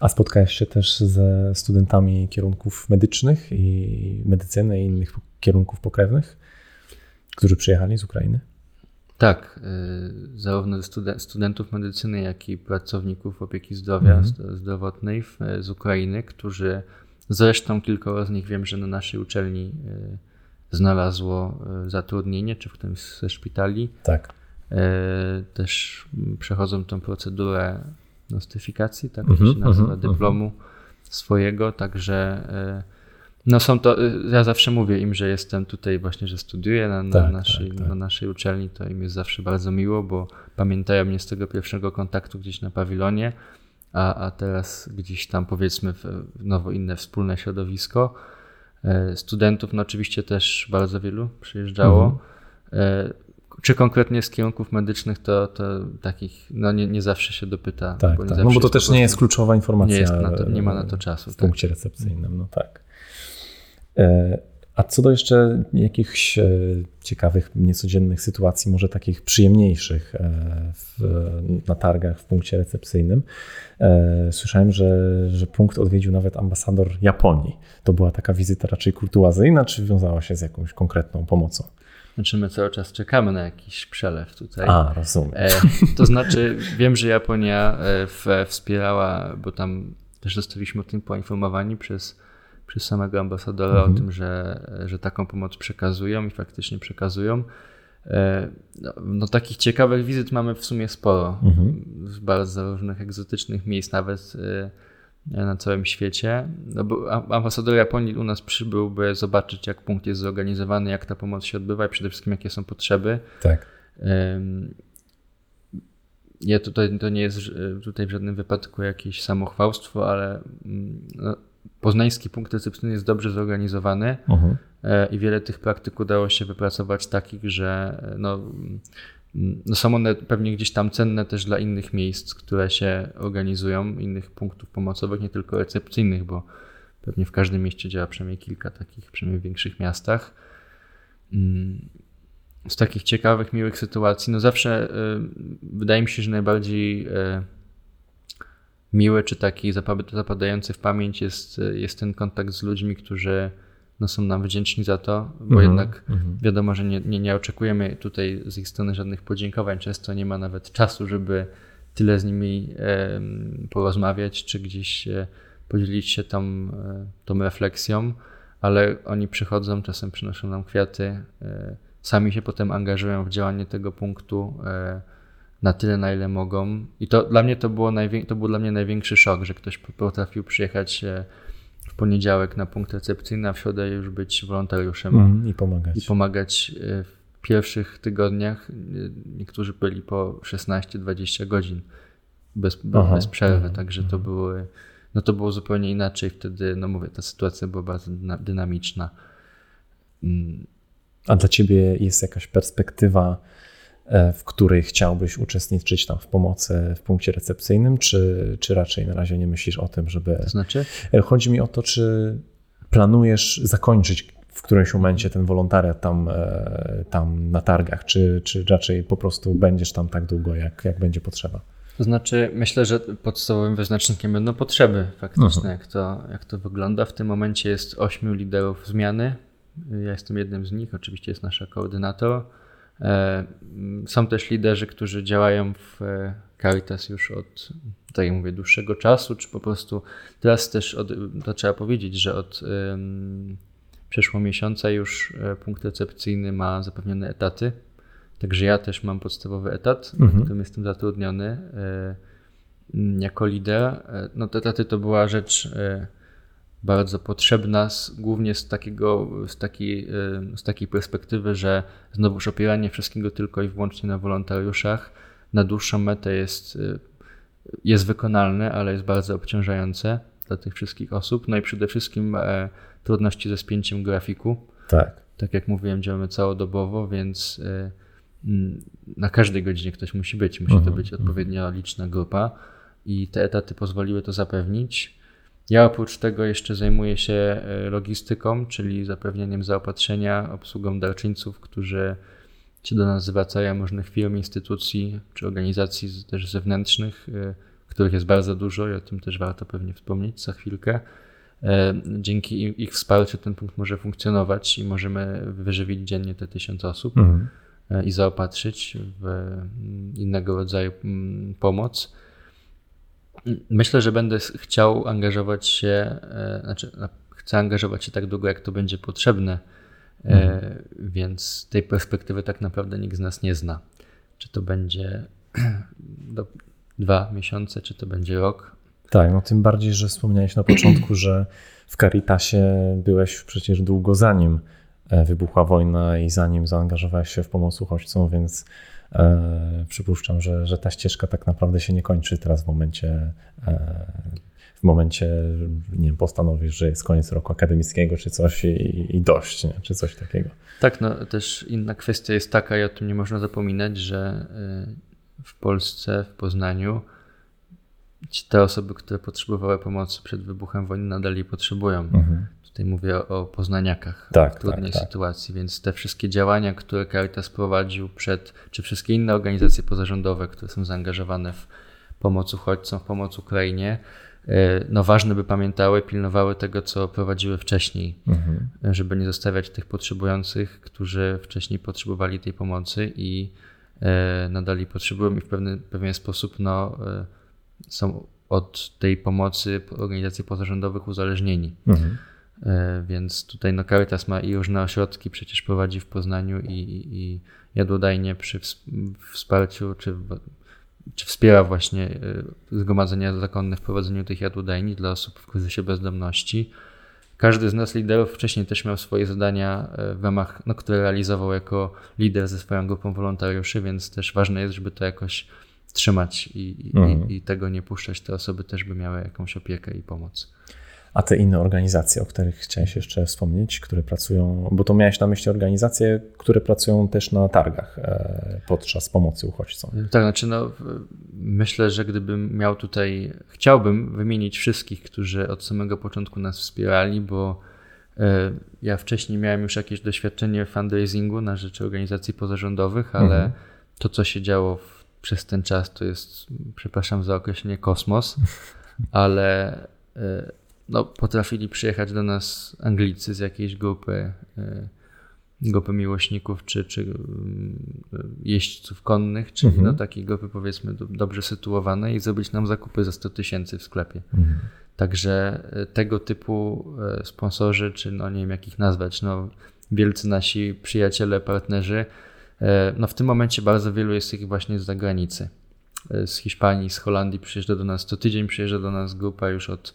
A spotkałeś się też ze studentami kierunków medycznych i medycyny i innych kierunków pokrewnych, którzy przyjechali z Ukrainy? Tak, y, zarówno studentów medycyny, jak i pracowników opieki zdrowia mhm. zdrowotnej z Ukrainy, którzy zresztą kilkoro z nich wiem, że na naszej uczelni y, znalazło y, zatrudnienie, czy w którymś ze szpitali. Tak. Też przechodzą tą procedurę nostyfikacji, tak mhm, się nazywa, mhm, dyplomu mhm. swojego, także no są to, y, ja zawsze mówię im, że jestem tutaj właśnie, że studiuję na, na tak, naszej, tak, tak. na naszej uczelni, to im jest zawsze bardzo miło, bo pamiętają mnie z tego pierwszego kontaktu gdzieś na pawilonie, a, a teraz gdzieś tam powiedzmy w nowo inne wspólne środowisko. E, studentów no oczywiście też bardzo wielu przyjeżdżało. Mhm. E, czy konkretnie z kierunków medycznych, to, to takich no nie, nie zawsze się dopyta. Tak, bo tak. no bo to też nie jest kluczowa informacja. Nie, jest to, nie ma na to czasu. W tak. punkcie recepcyjnym, no tak. E, a co do jeszcze jakichś e, ciekawych, niecodziennych sytuacji, może takich przyjemniejszych e, w, na targach w punkcie recepcyjnym, słyszałem, że, że punkt odwiedził nawet ambasador Japonii. To była taka wizyta raczej kurtuazyjna, czy wiązała się z jakąś konkretną pomocą? Znaczy my cały czas czekamy na jakiś przelew tutaj. A, rozumiem. E, to znaczy wiem, że Japonia w, wspierała, bo tam też zostaliśmy o tym poinformowani przez przez samego ambasadora mhm. o tym, że, że taką pomoc przekazują i faktycznie przekazują. E, no, no, takich ciekawych wizyt mamy w sumie sporo, mhm. z bardzo różnych egzotycznych miejsc, nawet e, na całym świecie. No ambasador Japonii u nas przybył, by zobaczyć, jak punkt jest zorganizowany, jak ta pomoc się odbywa i przede wszystkim, jakie są potrzeby. Tak. Ja tutaj, to nie jest tutaj w żadnym wypadku jakieś samochwałstwo, ale mm, no, poznański punkt recepcyjny jest dobrze zorganizowany uh-huh. i wiele tych praktyk udało się wypracować takich, że e, no, no są one pewnie gdzieś tam cenne też dla innych miejsc, które się organizują, innych punktów pomocowych, nie tylko recepcyjnych, bo pewnie w każdym mieście działa przynajmniej kilka takich, przynajmniej w większych miastach. Mm, z takich ciekawych, miłych sytuacji, no zawsze y, wydaje mi się, że najbardziej y, miły czy taki zapadający w pamięć jest, jest ten kontakt z ludźmi, którzy no, są nam wdzięczni za to, bo mm -hmm, jednak mm -hmm. wiadomo, że nie, nie, nie oczekujemy tutaj z ich strony żadnych podziękowań. Często nie ma nawet czasu, żeby tyle z nimi e, porozmawiać, czy gdzieś e, podzielić się tą, e, tą refleksją, ale oni przychodzą, czasem przynoszą nam kwiaty, e, sami się potem angażują w działanie tego punktu e, na tyle, na ile mogą. I to dla mnie to, było najwię- to był dla mnie największy szok, że ktoś potrafił przyjechać e, poniedziałek na punkt recepcyjny, a w środę już być wolontariuszem mm, i pomagać. I pomagać e, w pierwszych tygodniach. E, niektórzy byli po 16-20 godzin bez, Aha, bez przerwy, tak, także to były, no to było zupełnie inaczej. Wtedy, no mówię, ta sytuacja była bardzo dynamiczna. Mm. A dla ciebie jest jakaś perspektywa, w której chciałbyś uczestniczyć tam w pomocy w punkcie recepcyjnym, czy, czy raczej na razie nie myślisz o tym, żeby. To znaczy? E, chodzi mi o to, czy planujesz zakończyć w którymś momencie ten wolontariat tam, e, tam na targach, czy, czy raczej po prostu będziesz tam tak długo, jak, jak będzie potrzeba? To znaczy, myślę, że podstawowym wyznacznikiem będą potrzeby faktyczne, jak to, jak to wygląda. W tym momencie jest ośmiu liderów zmiany. Ja jestem jednym z nich, oczywiście jest nasza koordynator. E, są też liderzy, którzy działają w e, Caritas już od, tak jak mówię, dłuższego czasu, czy po prostu teraz też, od, to trzeba powiedzieć, że od um, przeszło miesiąca już e, punkt recepcyjny ma zapewnione etaty. Także ja też mam podstawowy etat, mhm. w którym jestem zatrudniony jako lider. No te etaty to była rzecz bardzo potrzebna, z, głównie z, takiego, z, takiej, z takiej perspektywy, że znowuż opieranie wszystkiego tylko i wyłącznie na wolontariuszach na dłuższą metę jest, y, jest wykonalne, ale jest bardzo obciążające dla tych wszystkich osób. No i przede wszystkim e, trudności ze spięciem grafiku. Tak. Tak jak mówiłem, działamy całodobowo, więc e, na każdej godzinie ktoś musi być. Musi to mhm, być odpowiednio liczna grupa i te etaty pozwoliły to zapewnić. Ja oprócz tego jeszcze zajmuję się e, logistyką, czyli zapewnieniem zaopatrzenia, obsługą darczyńców, którzy się do nas zwracają, różnych firm, instytucji czy organizacji też zewnętrznych, e, których jest bardzo dużo i o tym też warto pewnie wspomnieć za chwilkę. E, dzięki ich wsparciu ten punkt może funkcjonować i możemy wyżywić dziennie te tysiąc osób mhm. i zaopatrzyć w mm, innego rodzaju mm, pomoc. Myślę, że będę chciał angażować się, e, znaczy chcę angażować się tak długo, jak to będzie potrzebne, e, mhm. więc tej perspektywy tak naprawdę nikt z nas nie zna. Czy to będzie dwa miesiące, czy to będzie rok. Tak, no tym bardziej, że wspomniałeś na początku, że w Caritasie byłeś przecież długo zanim e, wybuchła wojna i zanim zaangażowałeś się w pomoc uchodźcom, więc przypuszczam, że, że ta ścieżka tak naprawdę się nie kończy teraz w momencie, e, w momencie, nie wiem, postanowisz, że jest koniec roku akademickiego czy coś i, i dość, nie? czy coś takiego. Tak, no też inna kwestia jest taka i o tym nie można zapominać, że e, w Polsce, w Poznaniu te osoby, które potrzebowały pomocy przed wybuchem wojny nadal jej potrzebują. Mhm. Tutaj mówię o poznaniakach tak, w trudnej tak, tak. sytuacji, więc te wszystkie działania, które Caritas prowadził przed, czy wszystkie inne organizacje pozarządowe, które są zaangażowane w pomoc uchodźcom, w pomoc Ukrainie, e, no ważne by pamiętały, pilnowały tego, co prowadziły wcześniej, mhm. żeby nie zostawiać tych potrzebujących, którzy wcześniej potrzebowali tej pomocy i e, nadal potrzebują i w pewien, pewien sposób no, e, są od tej pomocy organizacji pozarządowych uzależnieni. Mhm. E, więc tutaj no Caritas ma i różne ośrodki, przecież prowadzi w Poznaniu i, i jadłodajnie przy wsparciu, czy, czy wspiera właśnie e, zgromadzenia zakonne w prowadzeniu tych jadłodajni dla osób w kryzysie bezdomności. Każdy z nas liderów wcześniej też miał swoje zadania e, w ramach, no, które realizował jako lider ze swoją grupą wolontariuszy, więc też ważne jest, żeby to jakoś trzymać i, mhm. i, i tego nie puszczać. Te osoby też by miały jakąś opiekę i pomoc. A te inne organizacje, o których chciałeś jeszcze wspomnieć, które pracują, bo to miałeś na myśli organizacje, które pracują też na targach e, podczas pomocy uchodźcom. Tak, znaczy no, myślę, że gdybym miał tutaj, chciałbym wymienić wszystkich, którzy od samego początku nas wspierali, bo e, ja wcześniej miałem już jakieś doświadczenie w fundraisingu na rzecz organizacji pozarządowych, ale mhm. to, co się działo w, przez ten czas, to jest, przepraszam za określenie, kosmos, ale e, no, potrafili przyjechać do nas Anglicy z jakiejś grupy, e, grupy miłośników czy, czy mm, jeźdźców konnych, czyli mhm. no, takiej grupy powiedzmy dobrze sytuowanej i zrobić nam zakupy za 100 tysięcy w sklepie. Mhm. Także e, tego typu sponsorzy, czy no nie wiem jak ich nazwać, no wielcy nasi przyjaciele, partnerzy, no w tym momencie bardzo wielu jest ich właśnie z zagranicy. Z Hiszpanii, z Holandii przyjeżdża do nas co tydzień, przyjeżdża do nas grupa już od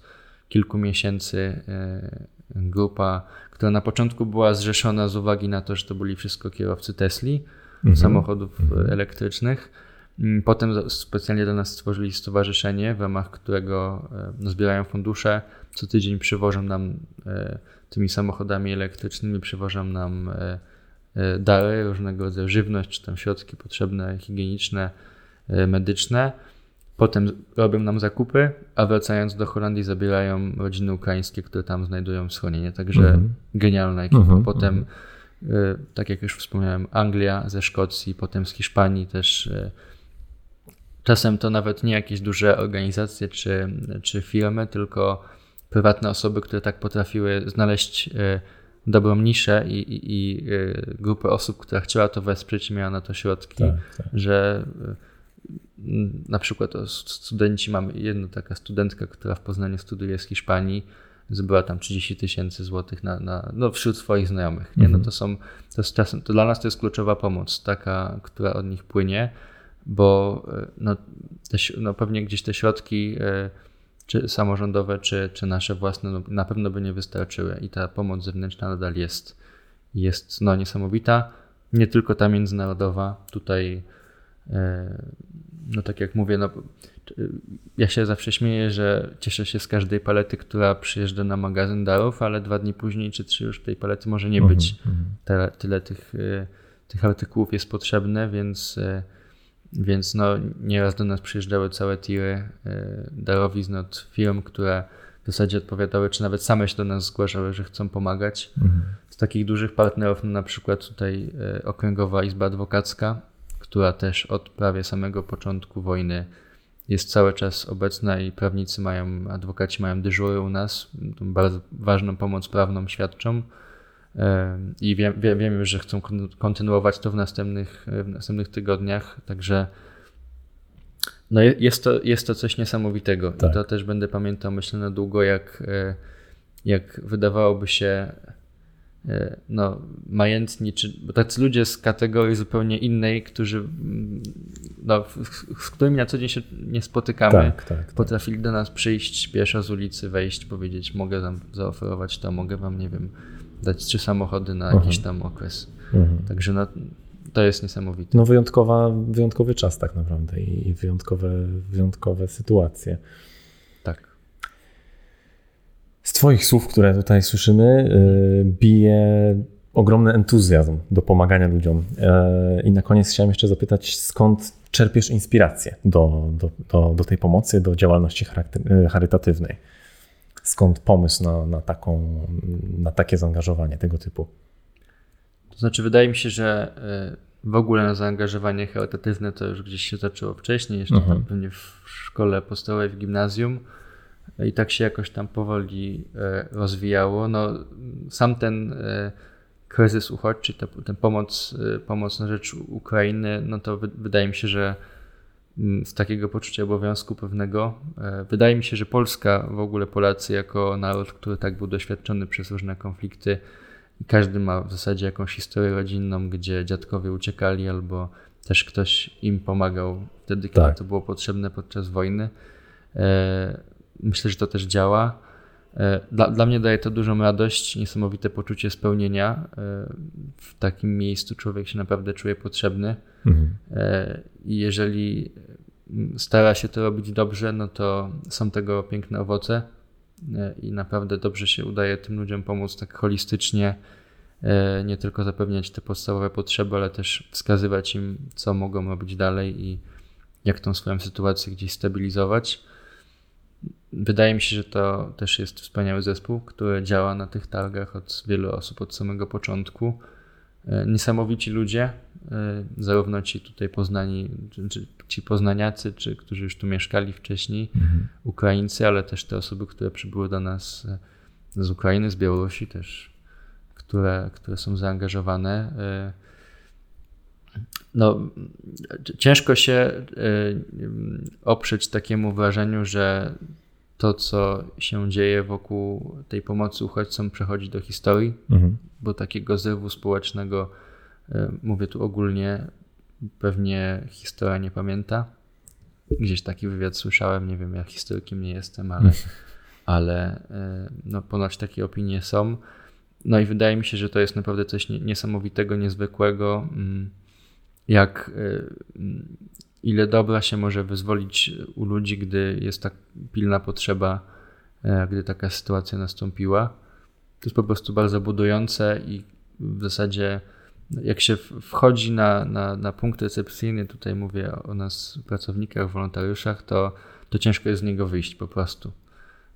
kilku miesięcy e, grupa, która na początku była zrzeszona z uwagi na to, że to byli wszystko kierowcy Tesli, mhm. samochodów mhm. elektrycznych. Mm, potem specjalnie dla nas stworzyli stowarzyszenie, w ramach którego e, no, zbierają fundusze. Co tydzień przywożą nam e, tymi samochodami elektrycznymi, przywożą nam dary, różnego rodzaju żywność, czy tam środki potrzebne, higieniczne, medyczne. Potem robią nam zakupy, a wracając do Holandii zabierają rodziny ukraińskie, które tam znajdują schronienie. Także mm -hmm. genialna ekipa. -hmm. Potem, y, tak jak już wspomniałem, Anglia ze Szkocji, potem z Hiszpanii też. Czasem to nawet nie jakieś duże organizacje czy, czy firmy, tylko prywatne osoby, które tak potrafiły znaleźć dobrą niszę i, i, i grupę osób, która chciała to wesprzeć i miała na to środki, tak, tak. że na przykład studenci, mamy jedną taka studentka, która w Poznaniu studiuje z Hiszpanii, zbyła tam 30 tysięcy złotych na, na, no wśród swoich znajomych. Nie? No mhm. to są, to, jest czasem, to dla nas to jest kluczowa pomoc, taka, która od nich płynie, bo e, no, te, no pewnie gdzieś te środki czy samorządowe, czy, czy nasze własne no, na pewno by nie wystarczyły i ta pomoc zewnętrzna nadal jest, jest no, niesamowita. Nie tylko ta międzynarodowa, tutaj e, no tak jak mówię, no, ja się zawsze śmieję, że cieszę się z każdej palety, która przyjeżdża na magazyn darów, ale dwa dni później czy trzy już tej palety może nie być. Mhm, mhm. Tyle, tyle tych, y, tych artykułów jest potrzebne, więc, więc no, nieraz do nas przyjeżdżały całe tiry y, darowizn od firm, które w zasadzie odpowiadały, czy nawet same się do nas zgłaszały, że chcą pomagać. Mhm. Z takich dużych partnerów, no na przykład tutaj Okręgowa Izba Adwokacka, która też od prawie samego początku wojny jest cały czas obecna i prawnicy mają, adwokaci mają dyżury u nas, bardzo ważną pomoc prawną świadczą i wiem, wiem, wiem że chcą kontynuować to w następnych, w następnych tygodniach, także no jest, to, jest to coś niesamowitego tak. i to też będę pamiętał myślę na długo, jak, e, jak wydawałoby się E, no, majętni, czy bo tacy ludzie z kategorii zupełnie innej, którzy, no, z którymi na co dzień się nie spotykamy, tak, tak, tak. potrafili do nas przyjść pieszo z ulicy, wejść, powiedzieć, mogę wam zaoferować to, mogę wam, nie wiem, dać trzy samochody na mhm. jakiś tam okres. Mhm. Także no, to jest niesamowite. No wyjątkowa, wyjątkowy czas tak naprawdę i wyjątkowe, wyjątkowe sytuacje. Z Twoich słów, które tutaj słyszymy, y, bije ogromny entuzjazm do pomagania ludziom. Y, I na koniec chciałem jeszcze zapytać, skąd czerpiesz inspirację do, do, do, do tej pomocy, do działalności y, charytatywnej? Skąd pomysł na, na, taką, na takie zaangażowanie tego typu? To znaczy, wydaje mi się, że w ogóle na zaangażowanie charytatywne to już gdzieś się zaczęło wcześniej, jeszcze mhm. tam pewnie w szkole podstawowej, w gimnazjum i tak się jakoś tam powoli e, rozwijało. No, sam ten e, kryzys uchodźczy, ten pomoc, e, pomoc na rzecz Ukrainy, no to wydaje mi się, że z takiego poczucia obowiązku pewnego. Wydaje mi się, że Polska, w ogóle Polacy jako naród, który tak był doświadczony przez różne konflikty, każdy ma w zasadzie jakąś historię rodzinną, gdzie dziadkowie uciekali albo też ktoś im pomagał wtedy, kiedy tak. to było potrzebne podczas wojny. Myślę, że to też działa. E, dla, dla mnie daje to dużą radość, niesamowite poczucie spełnienia. E, w takim miejscu człowiek się naprawdę czuje potrzebny. Mhm. E, I jeżeli stara się to robić dobrze, no to są tego piękne owoce. I naprawdę dobrze się udaje tym ludziom pomóc tak holistycznie, nie tylko zapewniać te podstawowe potrzeby, ale też wskazywać im, co mogą robić dalej i jak tą swoją sytuację gdzieś stabilizować. Wydaje mi się, że to też jest wspaniały zespół, który działa na tych targach od wielu osób od samego początku. E, niesamowici ludzie, e, zarówno ci tutaj poznani, czy, ci poznaniacy, czy którzy już tu mieszkali wcześniej, mhm. Ukraińcy, ale też te osoby, które przybyły do nas e, z Ukrainy, z Białorusi też, które, które są zaangażowane. No, ciężko się oprzeć takiemu wrażeniu, że to, co się dzieje wokół tej pomocy uchodźcom, przechodzi do historii, mhm. bo takiego zrywu społecznego, e, mówię tu ogólnie, pewnie historia nie pamięta. Gdzieś taki wywiad słyszałem, nie wiem, ja historykiem nie jestem, ale, mhm. ale e, no, ponoć takie opinie są. No i wydaje mi się, że to jest naprawdę coś niesamowitego, niezwykłego, mm, jak e, ile dobra się może wyzwolić u ludzi, gdy jest tak pilna potrzeba, e, gdy taka sytuacja nastąpiła. To jest po prostu bardzo budujące i w zasadzie jak się wchodzi na, na, na punkt recepcyjny, tutaj mówię o nas pracownikach, wolontariuszach, to, to ciężko jest z niego wyjść po prostu.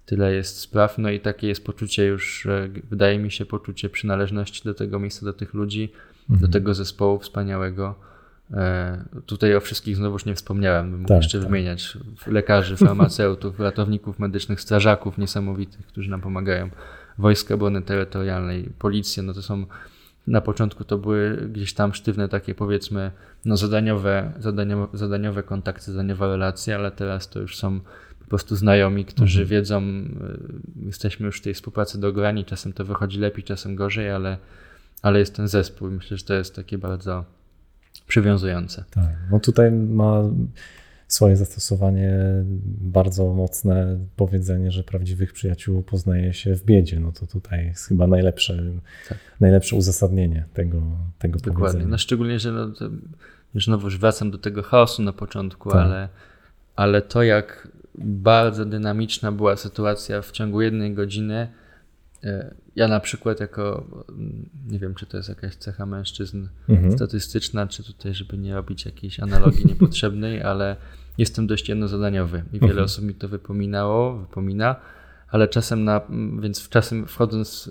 Tyle jest spraw, no i takie jest poczucie już, wydaje mi się, poczucie przynależności do tego miejsca, do tych ludzi, mhm. do tego zespołu wspaniałego. E, tutaj o wszystkich znowuż nie wspomniałem, bym mógł tak, jeszcze tak. wymieniać lekarzy, farmaceutów, ratowników medycznych, strażaków niesamowitych, którzy nam pomagają, Wojska Obrony Terytorialnej, Policja, no to są na początku to były gdzieś tam sztywne takie powiedzmy no zadaniowe, zadaniowe, zadaniowe kontakty, zadaniowe relacje, ale teraz to już są po prostu znajomi, którzy mhm. wiedzą, y, jesteśmy już w tej współpracy do grani, czasem to wychodzi lepiej, czasem gorzej, ale, ale jest ten zespół i myślę, że to jest takie bardzo przywiązujące. Tak, no tutaj ma swoje zastosowanie bardzo mocne powiedzenie, że prawdziwych przyjaciół poznaje się w biedzie. No to tutaj jest chyba najlepsze, tak. najlepsze uzasadnienie tego, tego Dokładnie. powiedzenia. No szczególnie, że no to, już znowu wracam do tego chaosu na początku, tak. ale, ale to jak bardzo dynamiczna była sytuacja w ciągu jednej godziny, ja na przykład jako, nie wiem, czy to jest jakaś cecha mężczyzn mhm. statystyczna, czy tutaj, żeby nie robić jakiejś analogii niepotrzebnej, ale jestem dość jednozadaniowy i wiele mhm. osób mi to wypominało, wypomina, ale czasem na, więc czasem wchodząc,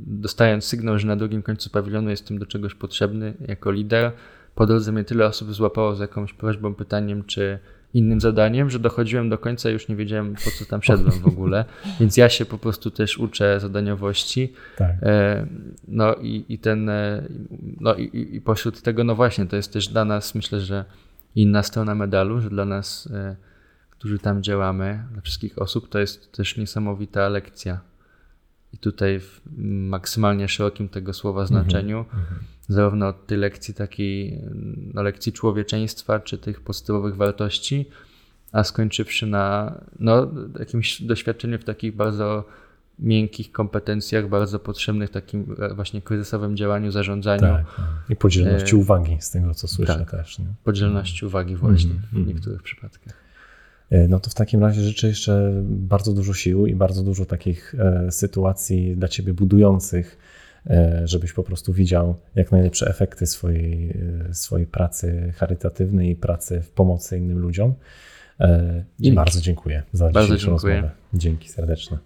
dostając sygnał, że na drugim końcu pawilonu jestem do czegoś potrzebny jako lider, po drodze mnie tyle osób złapało z jakąś prośbą, pytaniem, czy innym zadaniem, że dochodziłem do końca i już nie wiedziałem, po co tam szedłem w ogóle. Więc ja się po prostu też uczę zadaniowości. Tak. E, no i, i ten, e, no i, i pośród tego, no właśnie, to jest też dla nas, myślę, że inna strona medalu, że dla nas, e, którzy tam działamy, dla wszystkich osób, to jest też niesamowita lekcja. I tutaj w maksymalnie szerokim tego słowa znaczeniu. Mm -hmm zarówno od tej lekcji takiej, no, lekcji człowieczeństwa, czy tych podstawowych wartości, a skończywszy na no, jakimś doświadczeniu w takich bardzo miękkich kompetencjach, bardzo potrzebnych takim właśnie kryzysowym działaniu, zarządzaniu. Tak, tak. I podzielności e... uwagi z tego, co słyszę tak, też. Nie? Podzielności uwagi właśnie mm -hmm. w mhm. niektórych przypadkach. E, no to w takim razie życzę jeszcze bardzo dużo sił i bardzo dużo takich e, sytuacji dla Ciebie budujących, E, żebyś po prostu widział jak najlepsze efekty swojej, e, swojej pracy charytatywnej i pracy w pomocy innym ludziom. E, I Dzięki. bardzo dziękuję za bardzo dzisiejszą dziękuję. rozmowę. Dzięki serdeczne.